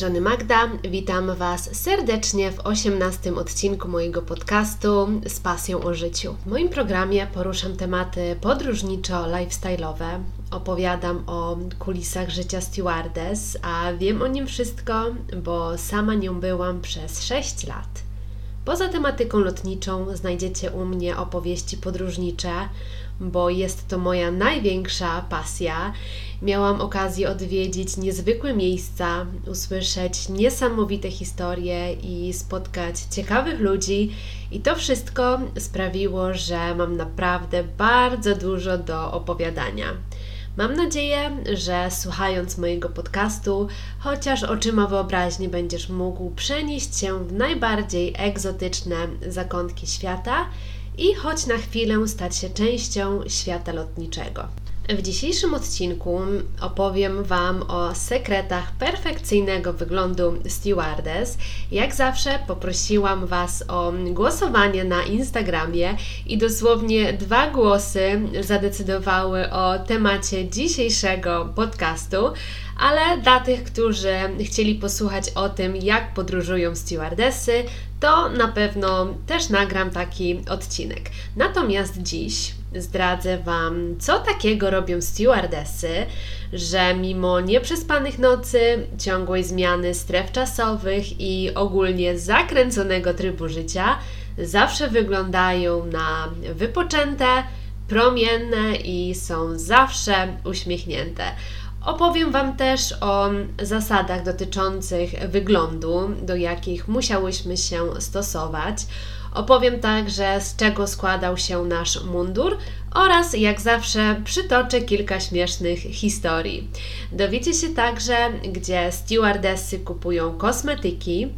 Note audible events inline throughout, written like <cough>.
strony Magda. Witam Was serdecznie w 18 odcinku mojego podcastu z pasją o życiu. W moim programie poruszam tematy podróżniczo-lifestyle'owe. Opowiadam o kulisach życia stewardess, a wiem o nim wszystko, bo sama nią byłam przez 6 lat. Poza tematyką lotniczą znajdziecie u mnie opowieści podróżnicze, bo jest to moja największa pasja. Miałam okazję odwiedzić niezwykłe miejsca, usłyszeć niesamowite historie i spotkać ciekawych ludzi, i to wszystko sprawiło, że mam naprawdę bardzo dużo do opowiadania. Mam nadzieję, że słuchając mojego podcastu, chociaż oczyma wyobraźni będziesz mógł przenieść się w najbardziej egzotyczne zakątki świata i choć na chwilę stać się częścią świata lotniczego. W dzisiejszym odcinku opowiem Wam o sekretach perfekcyjnego wyglądu stewardess. Jak zawsze poprosiłam Was o głosowanie na Instagramie i dosłownie dwa głosy zadecydowały o temacie dzisiejszego podcastu, ale dla tych, którzy chcieli posłuchać o tym, jak podróżują stewardessy, to na pewno też nagram taki odcinek. Natomiast dziś zdradzę Wam, co takiego robią stewardessy, że mimo nieprzespanych nocy, ciągłej zmiany stref czasowych i ogólnie zakręconego trybu życia, zawsze wyglądają na wypoczęte, promienne i są zawsze uśmiechnięte. Opowiem Wam też o zasadach dotyczących wyglądu, do jakich musiałyśmy się stosować. Opowiem także, z czego składał się nasz mundur oraz, jak zawsze, przytoczę kilka śmiesznych historii. Dowiecie się także, gdzie stewardessy kupują kosmetyki,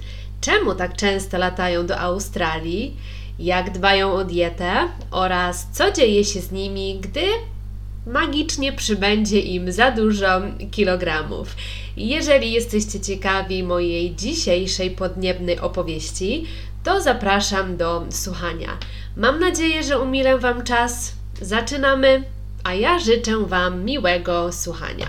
czemu tak często latają do Australii, jak dbają o dietę oraz co dzieje się z nimi, gdy magicznie przybędzie im za dużo kilogramów. Jeżeli jesteście ciekawi mojej dzisiejszej podniebnej opowieści, to zapraszam do słuchania. Mam nadzieję, że umilę Wam czas. Zaczynamy, a ja życzę Wam miłego słuchania.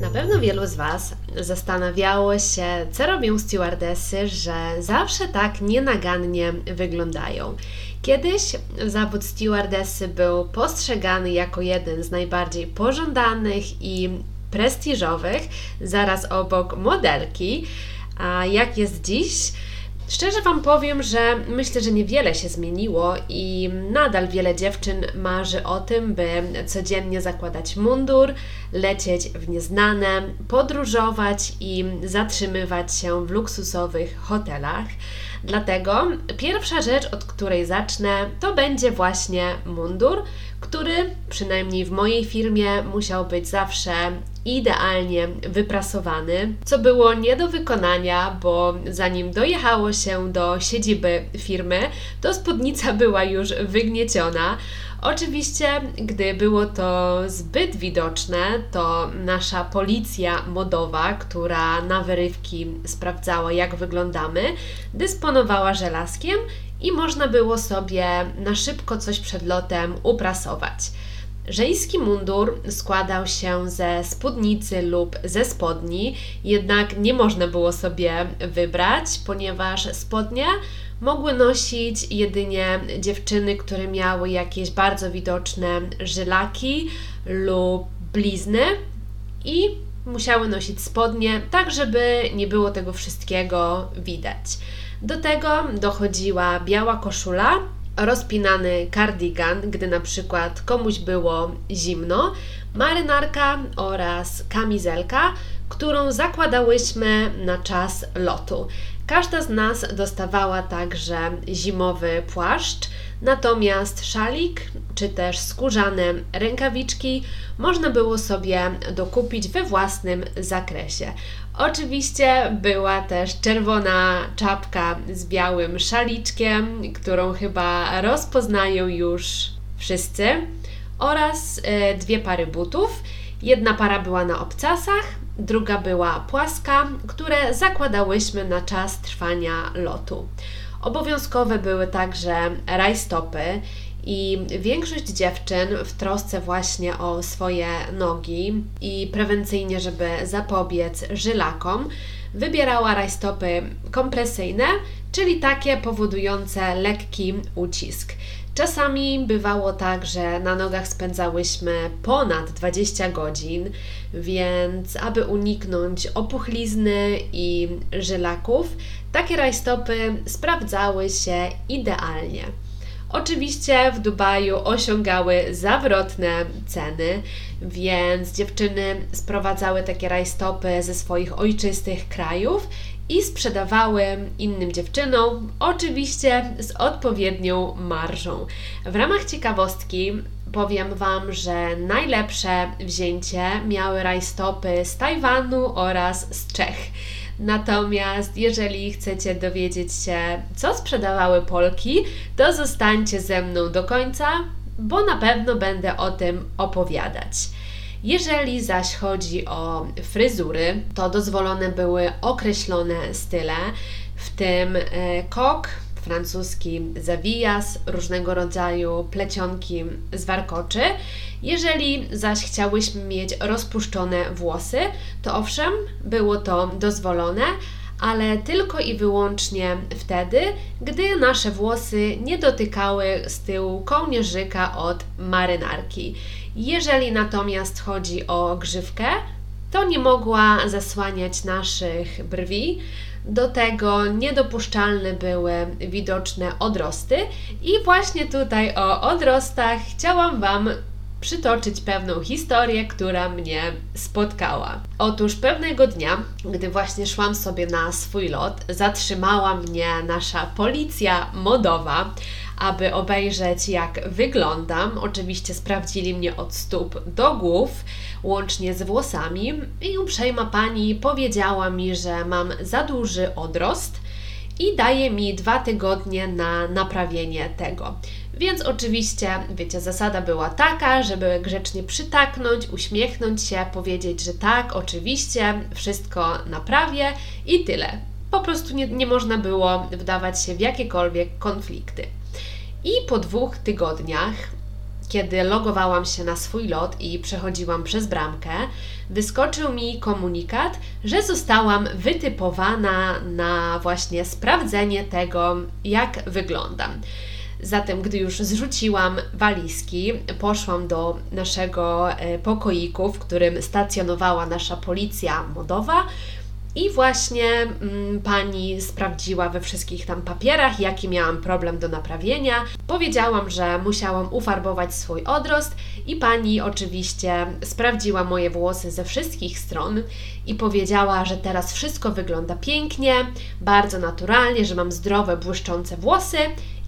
Na pewno wielu z Was zastanawiało się, co robią stewardessy, że zawsze tak nienagannie wyglądają. Kiedyś zawód stewardessy był postrzegany jako jeden z najbardziej pożądanych i prestiżowych, zaraz obok modelki. A jak jest dziś? Szczerze Wam powiem, że myślę, że niewiele się zmieniło i nadal wiele dziewczyn marzy o tym, by codziennie zakładać mundur, lecieć w nieznane, podróżować i zatrzymywać się w luksusowych hotelach. Dlatego pierwsza rzecz, od której zacznę, to będzie właśnie mundur, który przynajmniej w mojej firmie musiał być zawsze idealnie wyprasowany, co było nie do wykonania, bo zanim dojechało się do siedziby firmy, to spódnica była już wygnieciona. Oczywiście, gdy było to zbyt widoczne, to nasza policja modowa, która na wyrywki sprawdzała, jak wyglądamy, dysponowała żelazkiem i można było sobie na szybko coś przed lotem uprasować. Żeński mundur składał się ze spódnicy lub ze spodni, jednak nie można było sobie wybrać, ponieważ spodnie mogły nosić jedynie dziewczyny, które miały jakieś bardzo widoczne żylaki lub blizny i musiały nosić spodnie, tak żeby nie było tego wszystkiego widać. Do tego dochodziła biała koszula, rozpinany kardigan, gdy na przykład komuś było zimno, marynarka oraz kamizelka, którą zakładałyśmy na czas lotu. Każda z nas dostawała także zimowy płaszcz, natomiast szalik czy też skórzane rękawiczki można było sobie dokupić we własnym zakresie. Oczywiście była też czerwona czapka z białym szaliczkiem, którą chyba rozpoznają już wszyscy, oraz e, dwie pary butów. Jedna para była na obcasach, druga była płaska, które zakładałyśmy na czas trwania lotu. Obowiązkowe były także rajstopy I większość dziewczyn w trosce właśnie o swoje nogi i prewencyjnie, żeby zapobiec żylakom, wybierała rajstopy kompresyjne, czyli takie powodujące lekki ucisk. Czasami bywało tak, że na nogach spędzałyśmy ponad 20 godzin, więc aby uniknąć opuchlizny i żylaków, takie rajstopy sprawdzały się idealnie. Oczywiście w Dubaju osiągały zawrotne ceny, więc dziewczyny sprowadzały takie rajstopy ze swoich ojczystych krajów i sprzedawały innym dziewczynom, oczywiście z odpowiednią marżą. W ramach ciekawostki powiem Wam, że najlepsze wzięcie miały rajstopy z Tajwanu oraz z Czech. Natomiast jeżeli chcecie dowiedzieć się, co sprzedawały Polki, to zostańcie ze mną do końca, bo na pewno będę o tym opowiadać. Jeżeli zaś chodzi o fryzury, to dozwolone były określone style, w tym e, kok, francuski zawijas, różnego rodzaju plecionki z warkoczy. Jeżeli zaś chciałyśmy mieć rozpuszczone włosy, to owszem, było to dozwolone, ale tylko i wyłącznie wtedy, gdy nasze włosy nie dotykały z tyłu kołnierzyka od marynarki. Jeżeli natomiast chodzi o grzywkę, to nie mogła zasłaniać naszych brwi. Do tego niedopuszczalne były widoczne odrosty, i właśnie tutaj o odrostach chciałam Wam przytoczyć pewną historię, która mnie spotkała. Otóż pewnego dnia, gdy właśnie szłam sobie na swój lot, zatrzymała mnie nasza policja modowa, aby obejrzeć jak wyglądam. Oczywiście sprawdzili mnie od stóp do głów, łącznie z włosami i uprzejma pani powiedziała mi, że mam za duży odrost i daje mi dwa tygodnie na naprawienie tego. Więc oczywiście, wiecie, zasada była taka, żeby grzecznie przytaknąć, uśmiechnąć się, powiedzieć, że tak, oczywiście, wszystko naprawię i tyle. Po prostu nie, nie można było wdawać się w jakiekolwiek konflikty. I po dwóch tygodniach, kiedy logowałam się na swój lot i przechodziłam przez bramkę, wyskoczył mi komunikat, że zostałam wytypowana na właśnie sprawdzenie tego, jak wyglądam. Zatem, gdy już zrzuciłam walizki, poszłam do naszego e, pokoiku, w którym stacjonowała nasza policja modowa. I właśnie mm, pani sprawdziła we wszystkich tam papierach, jaki miałam problem do naprawienia. Powiedziałam, że musiałam ufarbować swój odrost, i pani oczywiście sprawdziła moje włosy ze wszystkich stron i powiedziała, że teraz wszystko wygląda pięknie, bardzo naturalnie, że mam zdrowe, błyszczące włosy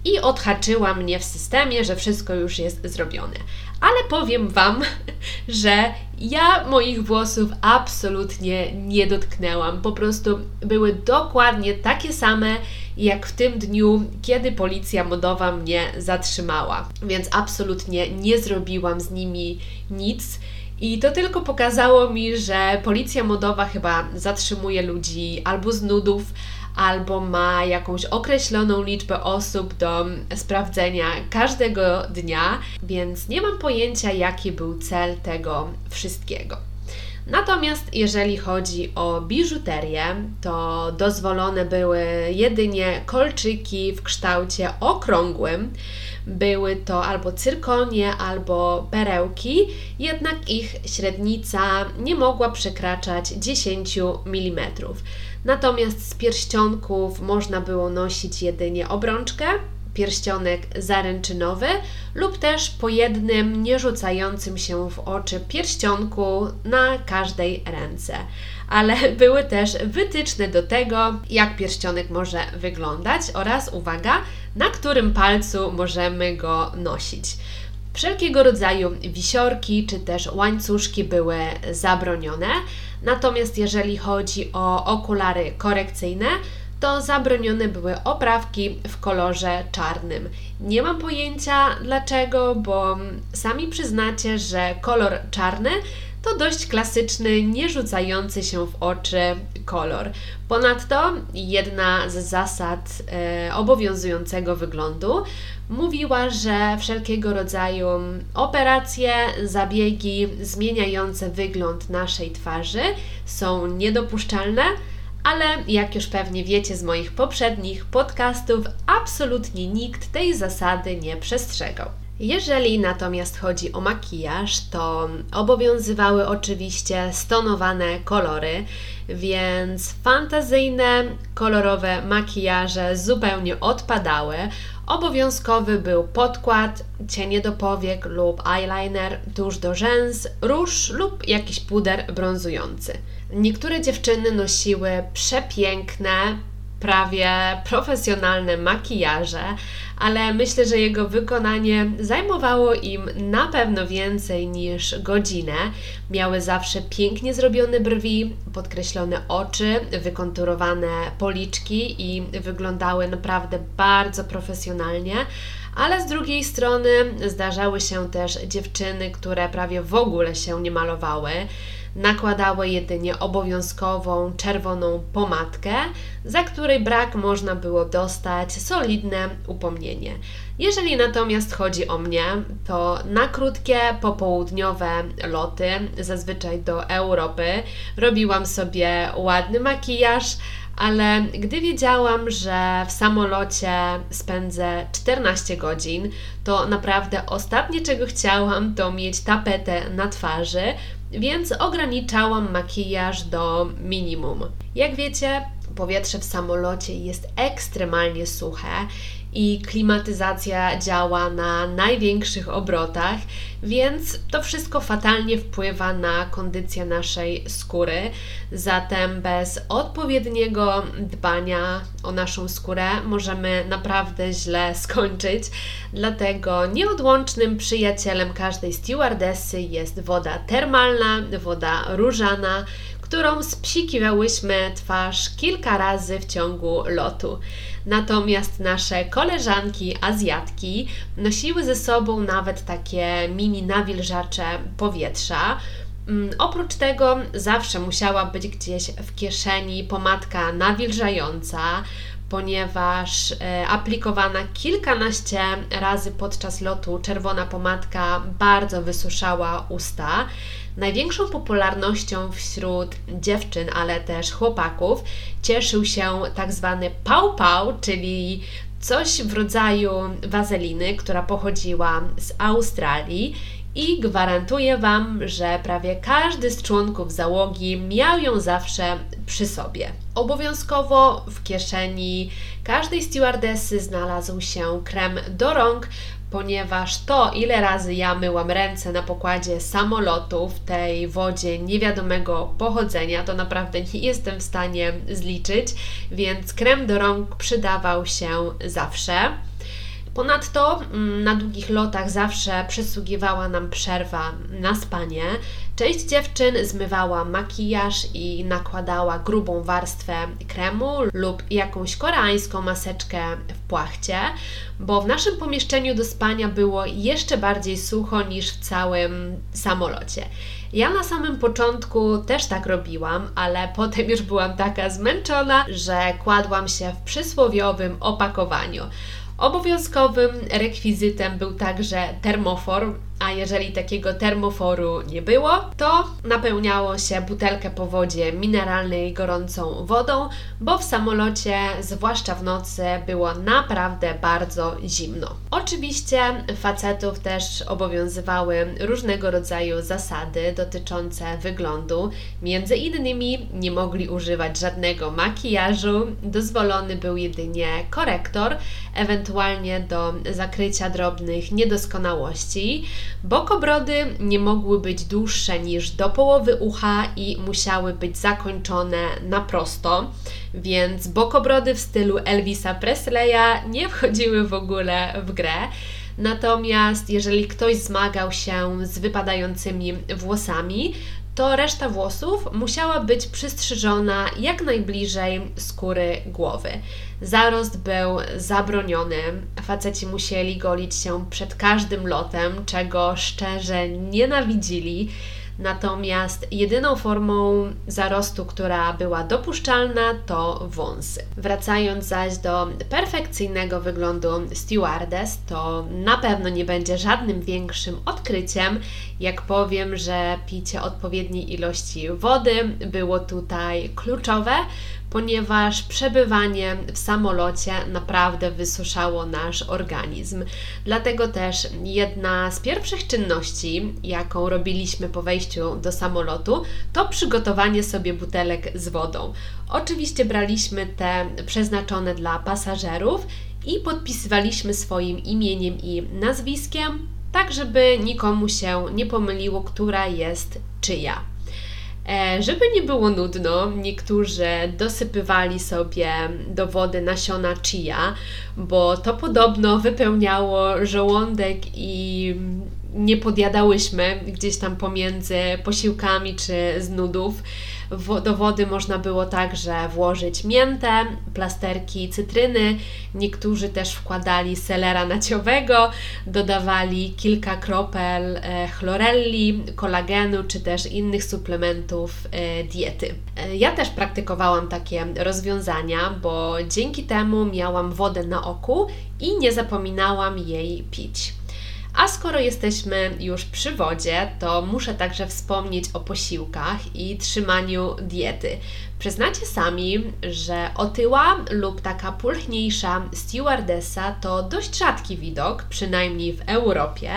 i odhaczyła mnie w systemie, że wszystko już jest zrobione. Ale powiem Wam, <laughs> że ja moich włosów absolutnie nie dotknęłam. Po prostu były dokładnie takie same, jak w tym dniu, kiedy policja modowa mnie zatrzymała. Więc absolutnie nie zrobiłam z nimi nic. I to tylko pokazało mi, że policja modowa chyba zatrzymuje ludzi albo z nudów, albo ma jakąś określoną liczbę osób do sprawdzenia każdego dnia, więc nie mam pojęcia, jaki był cel tego wszystkiego. Natomiast jeżeli chodzi o biżuterię, to dozwolone były jedynie kolczyki w kształcie okrągłym. Były to albo cyrkonie, albo perełki, jednak ich średnica nie mogła przekraczać 10 mm. Natomiast z pierścionków można było nosić jedynie obrączkę, pierścionek zaręczynowy lub też po jednym nierzucającym się w oczy pierścionku na każdej ręce. Ale <laughs> były też wytyczne do tego, jak pierścionek może wyglądać oraz uwaga, na którym palcu możemy go nosić. Wszelkiego rodzaju wisiorki czy też łańcuszki były zabronione, natomiast jeżeli chodzi o okulary korekcyjne, to zabronione były oprawki w kolorze czarnym. Nie mam pojęcia dlaczego, bo sami przyznacie, że kolor czarny to dość klasyczny, nie rzucający się w oczy kolor. Ponadto jedna z zasad e, obowiązującego wyglądu mówiła, że wszelkiego rodzaju operacje, zabiegi zmieniające wygląd naszej twarzy są niedopuszczalne, ale jak już pewnie wiecie z moich poprzednich podcastów, absolutnie nikt tej zasady nie przestrzegał. Jeżeli natomiast chodzi o makijaż, to obowiązywały oczywiście stonowane kolory, więc fantazyjne, kolorowe makijaże zupełnie odpadały. Obowiązkowy był podkład, cienie do powiek lub eyeliner, tuż do rzęs, róż lub jakiś puder brązujący. Niektóre dziewczyny nosiły przepiękne, prawie profesjonalne makijaże, ale myślę, że jego wykonanie zajmowało im na pewno więcej niż godzinę. Miały zawsze pięknie zrobione brwi, podkreślone oczy, wykonturowane policzki i wyglądały naprawdę bardzo profesjonalnie. Ale z drugiej strony zdarzały się też dziewczyny, które prawie w ogóle się nie malowały nakładały jedynie obowiązkową czerwoną pomadkę, za której brak można było dostać solidne upomnienie. Jeżeli natomiast chodzi o mnie, to na krótkie popołudniowe loty, zazwyczaj do Europy, robiłam sobie ładny makijaż, ale gdy wiedziałam, że w samolocie spędzę 14 godzin, to naprawdę ostatnie czego chciałam to mieć tapetę na twarzy, więc ograniczałam makijaż do minimum. Jak wiecie, powietrze w samolocie jest ekstremalnie suche i klimatyzacja działa na największych obrotach, więc to wszystko fatalnie wpływa na kondycję naszej skóry. Zatem bez odpowiedniego dbania o naszą skórę możemy naprawdę źle skończyć. Dlatego nieodłącznym przyjacielem każdej stewardessy jest woda termalna, woda różana którą spsikiwałyśmy twarz kilka razy w ciągu lotu. Natomiast nasze koleżanki Azjatki nosiły ze sobą nawet takie mini nawilżacze powietrza. Mm, oprócz tego zawsze musiała być gdzieś w kieszeni pomadka nawilżająca, ponieważ e, aplikowana kilkanaście razy podczas lotu czerwona pomadka bardzo wysuszała usta. Największą popularnością wśród dziewczyn, ale też chłopaków cieszył się tak zwany pał-pał, czyli coś w rodzaju wazeliny, która pochodziła z Australii i gwarantuję Wam, że prawie każdy z członków załogi miał ją zawsze przy sobie. Obowiązkowo w kieszeni każdej stewardessy znalazł się krem do rąk, ponieważ to, ile razy ja myłam ręce na pokładzie samolotu w tej wodzie niewiadomego pochodzenia, to naprawdę nie jestem w stanie zliczyć, więc krem do rąk przydawał się zawsze. Ponadto mm, na długich lotach zawsze przysługiwała nam przerwa na spanie. Część dziewczyn zmywała makijaż i nakładała grubą warstwę kremu lub jakąś koreańską maseczkę w płachcie, bo w naszym pomieszczeniu do spania było jeszcze bardziej sucho niż w całym samolocie. Ja na samym początku też tak robiłam, ale <laughs> potem już byłam taka zmęczona, że kładłam się w przysłowiowym opakowaniu. Obowiązkowym rekwizytem był także termofor, a jeżeli takiego termoforu nie było, to napełniało się butelkę po wodzie mineralnej gorącą wodą, bo w samolocie, zwłaszcza w nocy, było naprawdę bardzo zimno. Oczywiście facetów też obowiązywały różnego rodzaju zasady dotyczące wyglądu. Między innymi nie mogli używać żadnego makijażu, dozwolony był jedynie korektor, ewentualnie do zakrycia drobnych niedoskonałości. Bokobrody nie mogły być dłuższe niż do połowy ucha i musiały być zakończone na prosto, więc bokobrody w stylu Elvisa Presleya nie <laughs> wchodziły w ogóle w grę. Natomiast jeżeli ktoś zmagał się z wypadającymi włosami, to reszta włosów musiała być przystrzyżona jak najbliżej skóry głowy. Zarost był zabroniony, faceci musieli golić się przed każdym lotem, czego szczerze nienawidzili. Natomiast jedyną formą zarostu, która była dopuszczalna, to wąsy. Wracając zaś do perfekcyjnego wyglądu stewardess, to na pewno nie będzie żadnym większym odkryciem, jak powiem, że picie odpowiedniej ilości wody było tutaj kluczowe, ponieważ przebywanie w samolocie naprawdę wysuszało nasz organizm. Dlatego też jedna z pierwszych czynności, jaką robiliśmy po wejściu do samolotu, to przygotowanie sobie butelek z wodą. Oczywiście braliśmy te przeznaczone dla pasażerów i podpisywaliśmy swoim imieniem i nazwiskiem, tak żeby nikomu się nie pomyliło, która jest czyja. E, żeby nie było nudno, niektórzy dosypywali sobie do wody nasiona chia, bo to podobno wypełniało żołądek i nie podjadałyśmy gdzieś tam pomiędzy posiłkami czy z nudów do wody można było także włożyć miętę, plasterki cytryny, niektórzy też wkładali selera naciowego, dodawali kilka kropel e, chlorelli, kolagenu czy też innych suplementów e, diety. E, ja też praktykowałam takie rozwiązania, bo dzięki temu miałam wodę na oku i nie zapominałam jej pić. A skoro jesteśmy już przy wodzie, to muszę także wspomnieć o posiłkach i trzymaniu diety. Przyznacie sami, że otyła lub taka pulchniejsza stewardessa to dość rzadki widok, przynajmniej w Europie.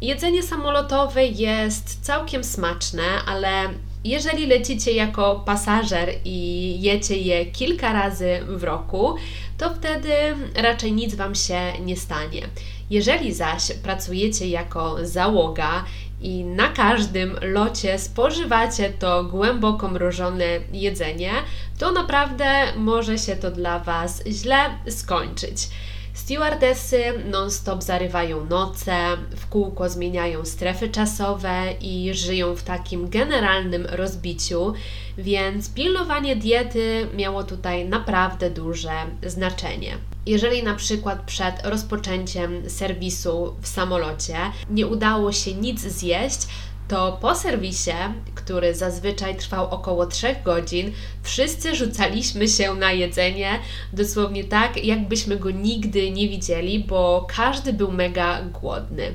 Jedzenie samolotowe jest całkiem smaczne, ale jeżeli lecicie jako pasażer i jecie je kilka razy w roku, to wtedy raczej nic Wam się nie stanie. Jeżeli zaś pracujecie jako załoga i na każdym locie spożywacie to głęboko mrożone jedzenie, to naprawdę może się to dla Was źle skończyć. Stewardessy non-stop zarywają noce, w kółko zmieniają strefy czasowe i żyją w takim generalnym rozbiciu, więc pilnowanie diety miało tutaj naprawdę duże znaczenie. Jeżeli na przykład przed rozpoczęciem serwisu w samolocie nie udało się nic zjeść, to po serwisie, który zazwyczaj trwał około 3 godzin, wszyscy rzucaliśmy się na jedzenie, dosłownie tak, jakbyśmy go nigdy nie widzieli, bo każdy był mega głodny.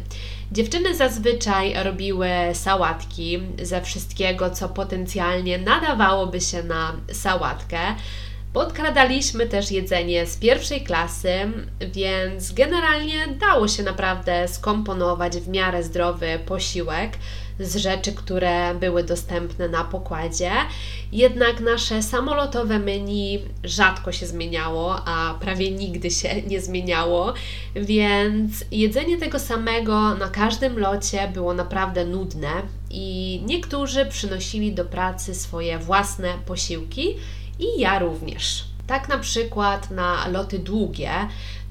Dziewczyny zazwyczaj robiły sałatki ze wszystkiego, co potencjalnie nadawałoby się na sałatkę. Podkradaliśmy też jedzenie z pierwszej klasy, więc generalnie dało się naprawdę skomponować w miarę zdrowy posiłek z rzeczy, które były dostępne na pokładzie. Jednak nasze samolotowe menu rzadko się zmieniało, a prawie nigdy się <laughs> nie zmieniało, więc jedzenie tego samego na każdym locie było naprawdę nudne i niektórzy przynosili do pracy swoje własne posiłki i ja również. Tak na przykład na loty długie,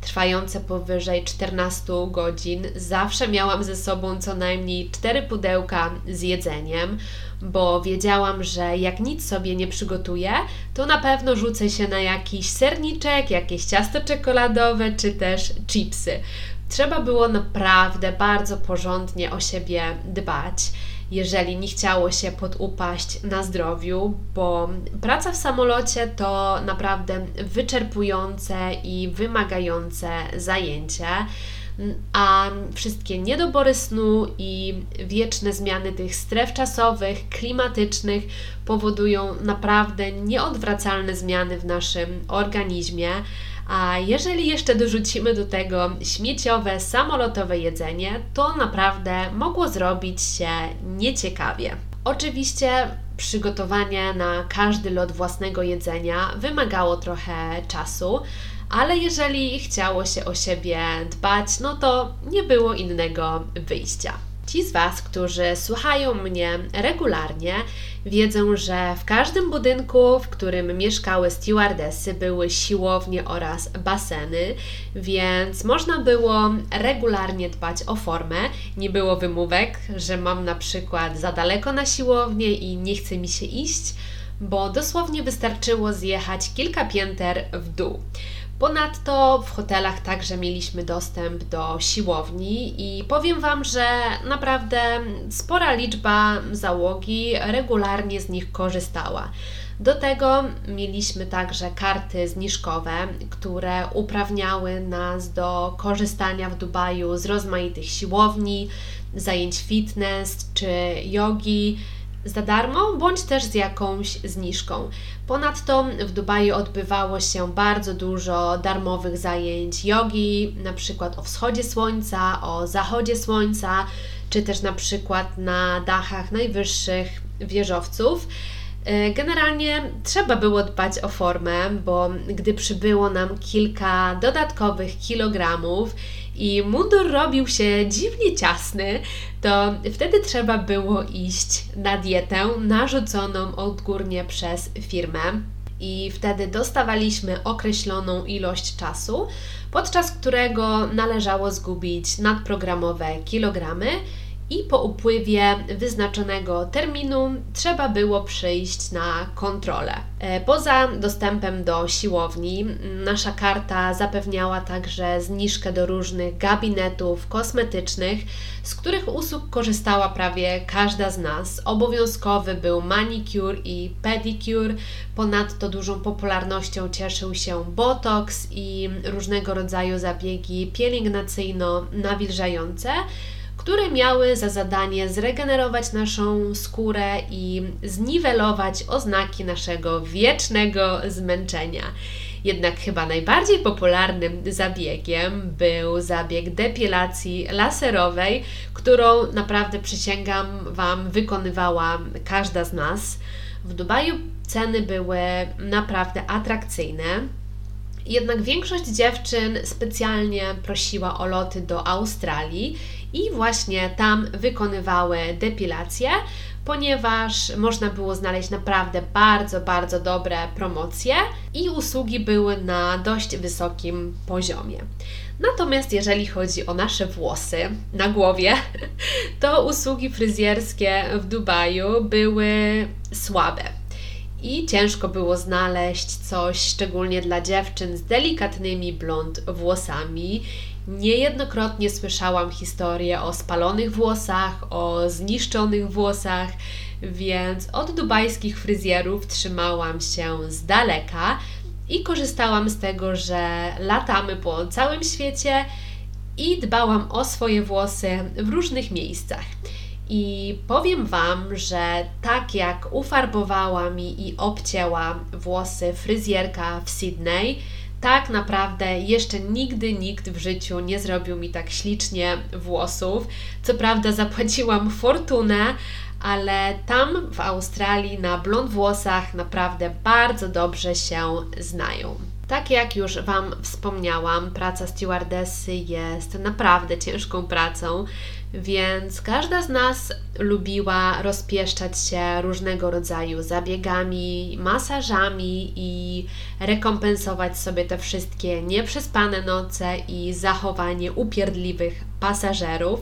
trwające powyżej 14 godzin, zawsze miałam ze sobą co najmniej 4 pudełka z jedzeniem, bo wiedziałam, że jak nic sobie nie przygotuję, to na pewno rzucę się na jakiś serniczek, jakieś ciasto czekoladowe czy też chipsy. Trzeba było naprawdę bardzo porządnie o siebie dbać jeżeli nie chciało się podupaść na zdrowiu, bo praca w samolocie to naprawdę wyczerpujące i wymagające zajęcie a wszystkie niedobory snu i wieczne zmiany tych stref czasowych, klimatycznych powodują naprawdę nieodwracalne zmiany w naszym organizmie. A jeżeli jeszcze dorzucimy do tego śmieciowe, samolotowe jedzenie, to naprawdę mogło zrobić się nieciekawie. Oczywiście przygotowanie na każdy lot własnego jedzenia wymagało trochę czasu, ale jeżeli chciało się o siebie dbać, no to nie było innego wyjścia. Ci z Was, którzy słuchają mnie regularnie, wiedzą, że w każdym budynku, w którym mieszkały stewardessy, były siłownie oraz baseny, więc można było regularnie dbać o formę. Nie było wymówek, że mam na przykład za daleko na siłownię i nie chce mi się iść, bo dosłownie wystarczyło zjechać kilka pięter w dół. Ponadto w hotelach także mieliśmy dostęp do siłowni i powiem Wam, że naprawdę spora liczba załogi regularnie z nich korzystała. Do tego mieliśmy także karty zniżkowe, które uprawniały nas do korzystania w Dubaju z rozmaitych siłowni, zajęć fitness czy jogi za darmo, bądź też z jakąś zniżką. Ponadto w Dubaju odbywało się bardzo dużo darmowych zajęć jogi, na przykład o wschodzie słońca, o zachodzie słońca, czy też na przykład na dachach najwyższych wieżowców. E, generalnie trzeba było dbać o formę, bo gdy przybyło nam kilka dodatkowych kilogramów i mundur robił się dziwnie ciasny, to wtedy trzeba było iść na dietę narzuconą odgórnie przez firmę. I wtedy dostawaliśmy określoną ilość czasu, podczas którego należało zgubić nadprogramowe kilogramy i po upływie wyznaczonego terminu trzeba było przyjść na kontrolę. E, poza dostępem do siłowni, nasza karta zapewniała także zniżkę do różnych gabinetów kosmetycznych, z których usług korzystała prawie każda z nas. Obowiązkowy był manicure i pedicure, ponadto dużą popularnością cieszył się botox i różnego rodzaju zabiegi pielęgnacyjno-nawilżające które miały za zadanie zregenerować naszą skórę i zniwelować oznaki naszego wiecznego zmęczenia. Jednak chyba najbardziej popularnym zabiegiem był zabieg depilacji laserowej, którą naprawdę przysięgam Wam wykonywała każda z nas. W Dubaju ceny były naprawdę atrakcyjne. Jednak większość dziewczyn specjalnie prosiła o loty do Australii i właśnie tam wykonywały depilację, ponieważ można było znaleźć naprawdę bardzo, bardzo dobre promocje i usługi były na dość wysokim poziomie. Natomiast jeżeli chodzi o nasze włosy na głowie, <laughs> to usługi fryzjerskie w Dubaju były słabe i ciężko było znaleźć coś szczególnie dla dziewczyn z delikatnymi blond włosami. Niejednokrotnie słyszałam historie o spalonych włosach, o zniszczonych włosach, więc od dubajskich fryzjerów trzymałam się z daleka i korzystałam z tego, że latamy po całym świecie i dbałam o swoje włosy w różnych miejscach. I powiem Wam, że tak jak ufarbowała mi i obcięła włosy fryzjerka w Sydney, tak naprawdę jeszcze nigdy nikt w życiu nie zrobił mi tak ślicznie włosów. Co prawda zapłaciłam fortunę, ale tam w Australii na blond włosach naprawdę bardzo dobrze się znają. Tak jak już Wam wspomniałam, praca stewardessy jest naprawdę ciężką pracą, więc każda z nas lubiła rozpieszczać się różnego rodzaju zabiegami, masażami i rekompensować sobie te wszystkie nieprzespane noce i zachowanie upierdliwych pasażerów.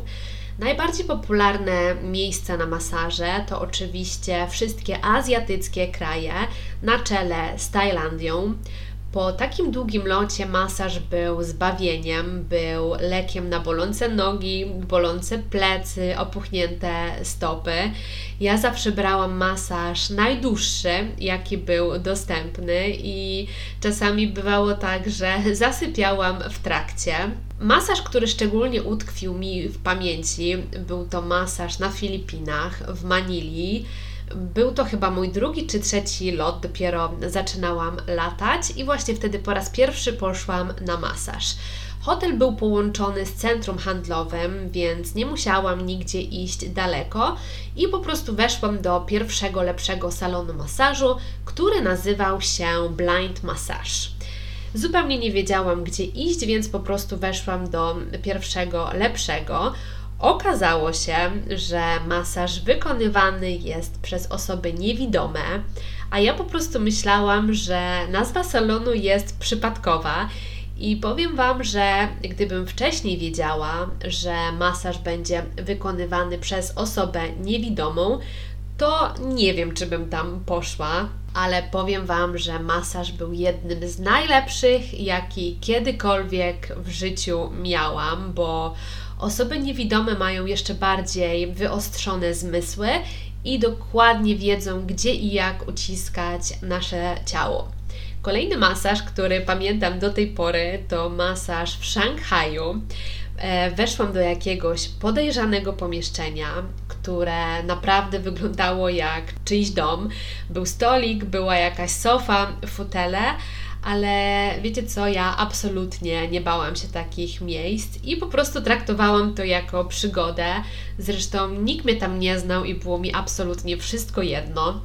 Najbardziej popularne miejsca na masaże to oczywiście wszystkie azjatyckie kraje, na czele z Tajlandią. Po takim długim locie masaż był zbawieniem, był lekiem na bolące nogi, bolące plecy, opuchnięte stopy. Ja zawsze brałam masaż najdłuższy, jaki był dostępny, i czasami bywało tak, że <laughs> zasypiałam w trakcie. Masaż, który szczególnie utkwił mi w pamięci, był to masaż na Filipinach, w Manili był to chyba mój drugi czy trzeci lot, dopiero zaczynałam latać i właśnie wtedy po raz pierwszy poszłam na masaż. Hotel był połączony z centrum handlowym, więc nie musiałam nigdzie iść daleko i po prostu weszłam do pierwszego lepszego salonu masażu, który nazywał się Blind Massage. Zupełnie nie wiedziałam, gdzie iść, więc po prostu weszłam do pierwszego lepszego. Okazało się, że masaż wykonywany jest przez osoby niewidome, a ja po prostu myślałam, że nazwa salonu jest przypadkowa. I powiem Wam, że gdybym wcześniej wiedziała, że masaż będzie wykonywany przez osobę niewidomą, to nie wiem, czy bym tam poszła. ale powiem Wam, że masaż był jednym z najlepszych, jaki kiedykolwiek w życiu miałam, bo osoby niewidome mają jeszcze bardziej wyostrzone zmysły i dokładnie wiedzą, gdzie i jak uciskać nasze ciało. Kolejny masaż, który pamiętam do tej pory, to masaż w Szanghaju. E, weszłam do jakiegoś podejrzanego pomieszczenia, które naprawdę wyglądało jak czyjś dom. Był stolik, była jakaś sofa, fotele, ale wiecie co, ja absolutnie nie bałam się takich miejsc i po prostu traktowałam to jako przygodę. Zresztą nikt mnie tam nie znał i było mi absolutnie wszystko jedno.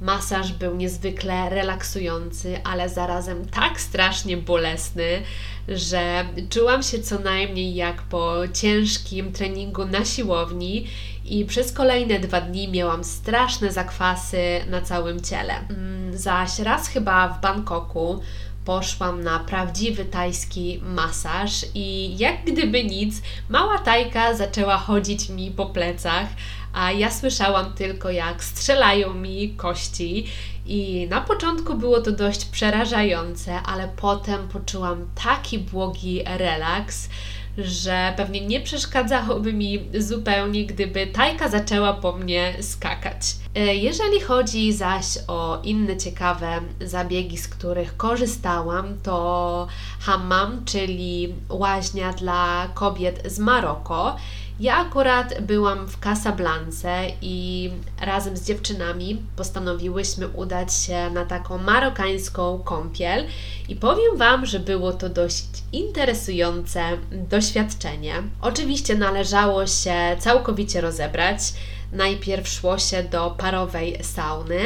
Masaż był niezwykle relaksujący, ale zarazem tak strasznie bolesny, że czułam się co najmniej jak po ciężkim treningu na siłowni i przez kolejne dwa dni miałam straszne zakwasy na całym ciele. Mm, zaś raz chyba w Bangkoku poszłam na prawdziwy tajski masaż i jak gdyby nic, mała tajka zaczęła chodzić mi po plecach, a ja słyszałam tylko jak strzelają mi kości i na początku było to dość przerażające, ale potem poczułam taki błogi relaks, że pewnie nie przeszkadzałoby mi zupełnie, gdyby tajka zaczęła po mnie skakać. E, jeżeli chodzi zaś o inne ciekawe zabiegi, z których korzystałam, to hammam, czyli łaźnia dla kobiet z Maroko. Ja akurat byłam w Casablance i razem z dziewczynami postanowiłyśmy udać się na taką marokańską kąpiel i powiem Wam, że było to dość interesujące doświadczenie. Oczywiście należało się całkowicie rozebrać. Najpierw szło się do parowej sauny,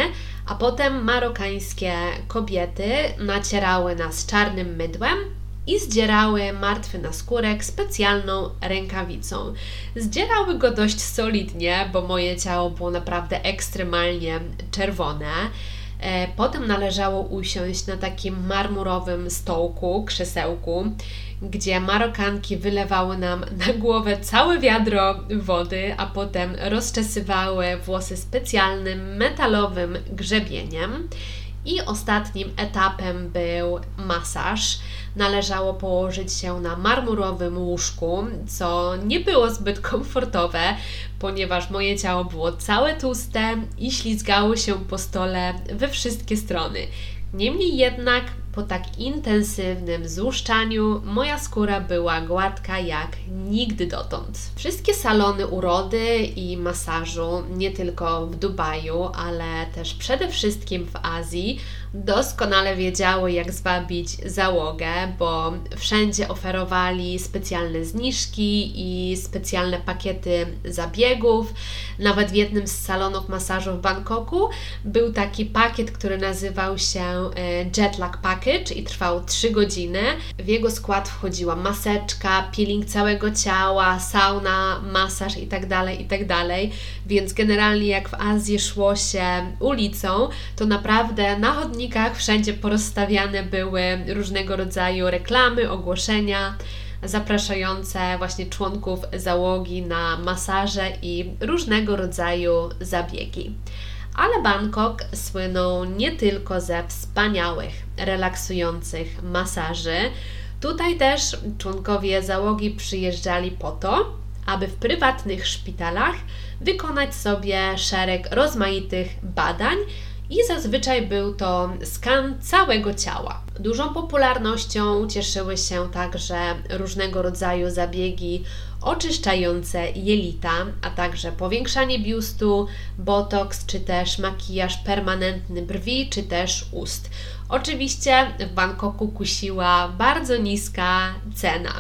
a potem marokańskie kobiety nacierały nas czarnym mydłem i zdzierały martwy naskórek specjalną rękawicą. Zdzierały go dość solidnie, bo moje ciało było naprawdę ekstremalnie czerwone. E, potem należało usiąść na takim marmurowym stołku, krzesełku, gdzie Marokanki wylewały nam na głowę całe wiadro wody, a potem rozczesywały włosy specjalnym metalowym grzebieniem. I ostatnim etapem był masaż. Należało położyć się na marmurowym łóżku, co nie było zbyt komfortowe, ponieważ moje ciało było całe tłuste i ślizgało się po stole we wszystkie strony. Niemniej jednak po tak intensywnym złuszczaniu moja skóra była gładka jak nigdy dotąd. Wszystkie salony urody i masażu, nie tylko w Dubaju, ale też przede wszystkim w Azji, doskonale wiedziały, jak zwabić załogę, bo wszędzie oferowali specjalne zniżki i specjalne pakiety zabiegów. Nawet w jednym z salonów masażu w Bangkoku był taki pakiet, który nazywał się e, Jetlag Package i trwał 3 godziny. W jego skład wchodziła maseczka, peeling całego ciała, sauna, masaż itd., tak itd., tak więc generalnie jak w Azji szło się ulicą, to naprawdę na chodniku chodnikach wszędzie porozstawiane były różnego rodzaju reklamy, ogłoszenia zapraszające właśnie członków załogi na masaże i różnego rodzaju zabiegi. Ale Bangkok słynął nie tylko ze wspaniałych, relaksujących masaży. Tutaj też członkowie załogi przyjeżdżali po to, aby w prywatnych szpitalach wykonać sobie szereg rozmaitych badań, i zazwyczaj był to skan całego ciała. Dużą popularnością cieszyły się także różnego rodzaju zabiegi oczyszczające jelita, a także powiększanie biustu, botoks, czy też makijaż permanentny brwi, czy też ust. Oczywiście w Bangkoku kusiła bardzo niska cena.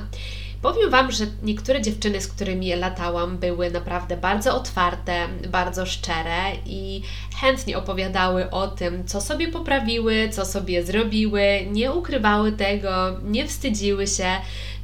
Powiem Wam, że niektóre dziewczyny, z którymi latałam, były naprawdę bardzo otwarte, bardzo szczere i chętnie opowiadały o tym, co sobie poprawiły, co sobie zrobiły, nie ukrywały tego, nie wstydziły się.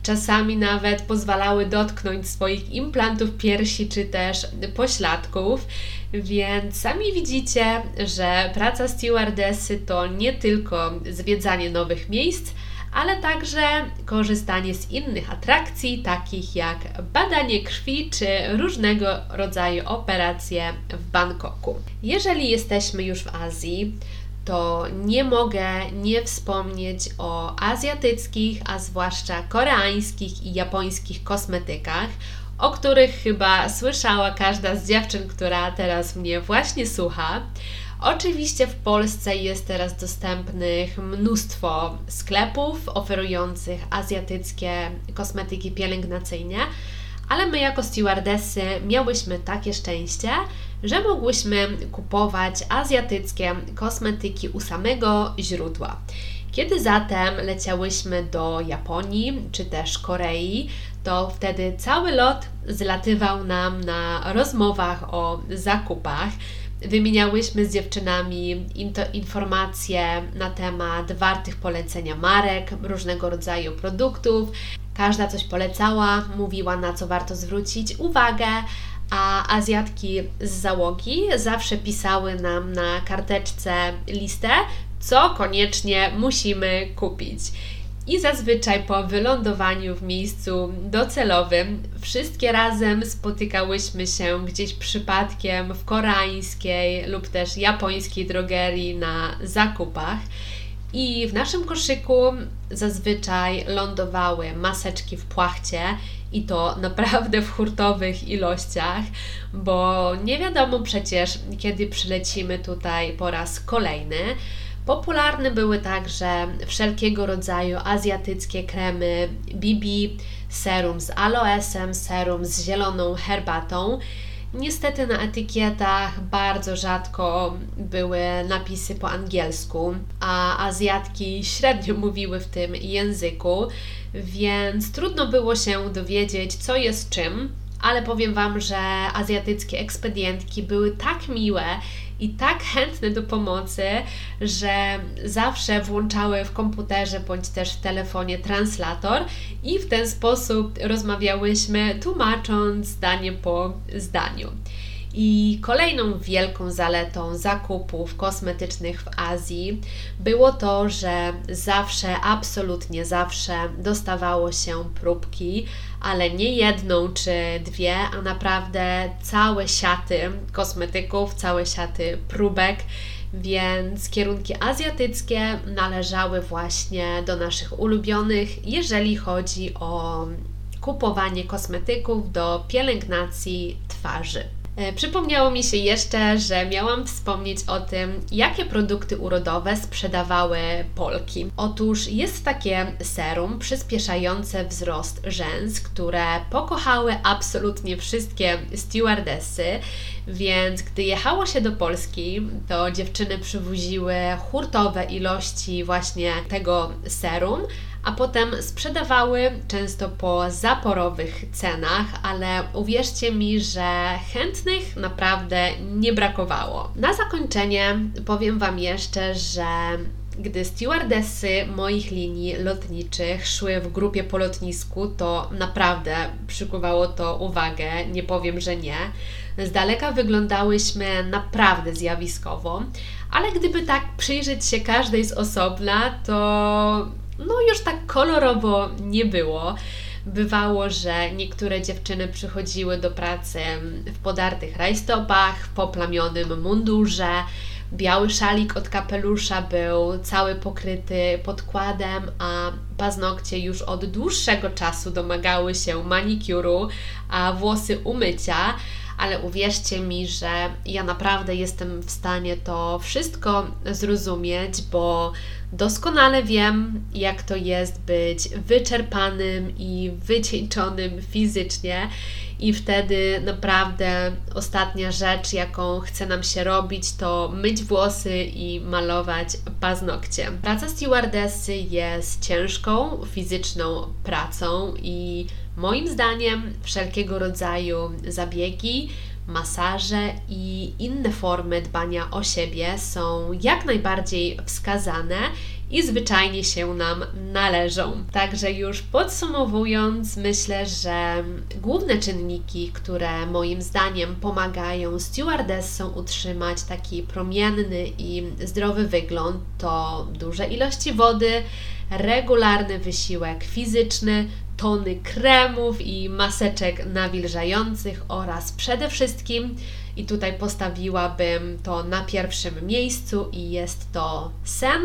Czasami nawet pozwalały dotknąć swoich implantów piersi czy też pośladków, więc sami widzicie, że praca stewardessy to nie tylko zwiedzanie nowych miejsc, ale także korzystanie z innych atrakcji, takich jak badanie krwi czy różnego rodzaju operacje w Bangkoku. Jeżeli jesteśmy już w Azji, to nie mogę nie wspomnieć o azjatyckich, a zwłaszcza koreańskich i japońskich kosmetykach, o których chyba słyszała każda z dziewczyn, która teraz mnie właśnie słucha. Oczywiście w Polsce jest teraz dostępnych mnóstwo sklepów oferujących azjatyckie kosmetyki pielęgnacyjne, ale my jako stewardessy miałyśmy takie szczęście, że mogłyśmy kupować azjatyckie kosmetyki u samego źródła. Kiedy zatem leciałyśmy do Japonii czy też Korei, to wtedy cały lot zlatywał nam na rozmowach o zakupach. Wymieniałyśmy z dziewczynami informacje na temat wartych polecenia marek, różnego rodzaju produktów. Każda coś polecała, mówiła na co warto zwrócić uwagę, a Azjatki z załogi zawsze pisały nam na karteczce listę, co koniecznie musimy kupić. I zazwyczaj po wylądowaniu w miejscu docelowym wszystkie razem spotykałyśmy się gdzieś przypadkiem w koreańskiej lub też japońskiej drogerii na zakupach. I w naszym koszyku zazwyczaj lądowały maseczki w płachcie i to naprawdę w hurtowych ilościach, bo nie wiadomo przecież, kiedy przylecimy tutaj po raz kolejny. Popularne były także wszelkiego rodzaju azjatyckie kremy BB, serum z aloesem, serum z zieloną herbatą. Niestety na etykietach bardzo rzadko były napisy po angielsku, a Azjatki średnio mówiły w tym języku, więc trudno było się dowiedzieć, co jest czym ale powiem Wam, że azjatyckie ekspedientki były tak miłe i tak chętne do pomocy, że zawsze włączały w komputerze bądź też w telefonie translator i w ten sposób rozmawiałyśmy, tłumacząc zdanie po zdaniu. I kolejną wielką zaletą zakupów kosmetycznych w Azji było to, że zawsze, absolutnie zawsze dostawało się próbki, ale nie jedną czy dwie, a naprawdę całe siaty kosmetyków, całe siaty próbek. Więc kierunki azjatyckie należały właśnie do naszych ulubionych, jeżeli chodzi o kupowanie kosmetyków do pielęgnacji twarzy. E, przypomniało mi się jeszcze, że miałam wspomnieć o tym, jakie produkty urodowe sprzedawały Polki. Otóż jest takie serum przyspieszające wzrost rzęs, które pokochały absolutnie wszystkie stewardessy, więc gdy jechało się do Polski, to dziewczyny przywoziły hurtowe ilości właśnie tego serum, a potem sprzedawały często po zaporowych cenach, ale uwierzcie mi, że chętnych naprawdę nie brakowało. Na zakończenie powiem Wam jeszcze, że gdy stewardessy moich linii lotniczych szły w grupie po lotnisku, to naprawdę przykuwało to uwagę, nie powiem, że nie. Z daleka wyglądałyśmy naprawdę zjawiskowo, ale gdyby tak przyjrzeć się każdej z osobna, to no już tak kolorowo nie było. Bywało, że niektóre dziewczyny przychodziły do pracy w podartych rajstopach, w poplamionym mundurze, biały szalik od kapelusza był cały pokryty podkładem, a paznokcie już od dłuższego czasu domagały się manikiuru, a włosy umycia ale uwierzcie mi, że ja naprawdę jestem w stanie to wszystko zrozumieć, bo doskonale wiem, jak to jest być wyczerpanym i wycieńczonym fizycznie. I wtedy naprawdę ostatnia rzecz, jaką chce nam się robić, to myć włosy i malować paznokcie. Praca stewardessy jest ciężką, fizyczną pracą i Moim zdaniem wszelkiego rodzaju zabiegi, masaże i inne formy dbania o siebie są jak najbardziej wskazane i zwyczajnie się nam należą. Także już podsumowując, myślę, że główne czynniki, które moim zdaniem pomagają stewardessom utrzymać taki promienny i zdrowy wygląd, to duże ilości wody, regularny wysiłek fizyczny, tony kremów i maseczek nawilżających oraz przede wszystkim, i tutaj postawiłabym to na pierwszym miejscu, i jest to sen,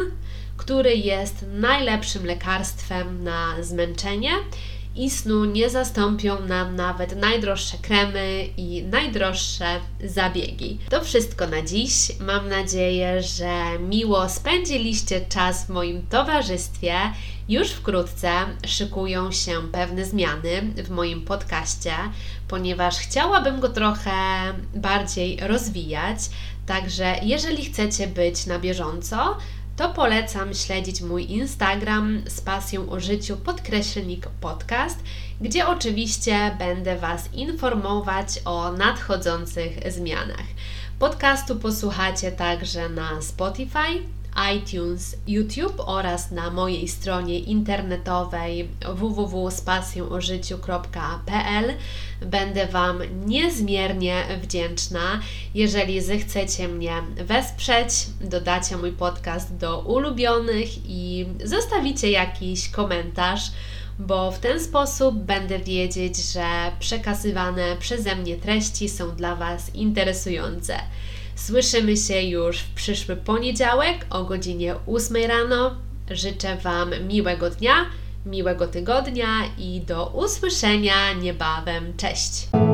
który jest najlepszym lekarstwem na zmęczenie i snu nie zastąpią nam nawet najdroższe kremy i najdroższe zabiegi. To wszystko na dziś. Mam nadzieję, że miło spędziliście czas w moim towarzystwie. Już wkrótce szykują się pewne zmiany w moim podcaście, ponieważ chciałabym go trochę bardziej rozwijać. Także jeżeli chcecie być na bieżąco, to polecam śledzić mój Instagram z pasją o życiu podkreślnik podcast, gdzie oczywiście będę Was informować o nadchodzących zmianach. Podcastu posłuchacie także na Spotify, iTunes, YouTube oraz na mojej stronie internetowej www.spasjonożyciu.pl. Będę Wam niezmiernie wdzięczna, jeżeli zechcecie mnie wesprzeć, dodacie mój podcast do ulubionych i zostawicie jakiś komentarz bo w ten sposób będę wiedzieć, że przekazywane przeze mnie treści są dla Was interesujące. Słyszymy się już w przyszły poniedziałek o godzinie 8 rano. Życzę Wam miłego dnia, miłego tygodnia i do usłyszenia niebawem. Cześć!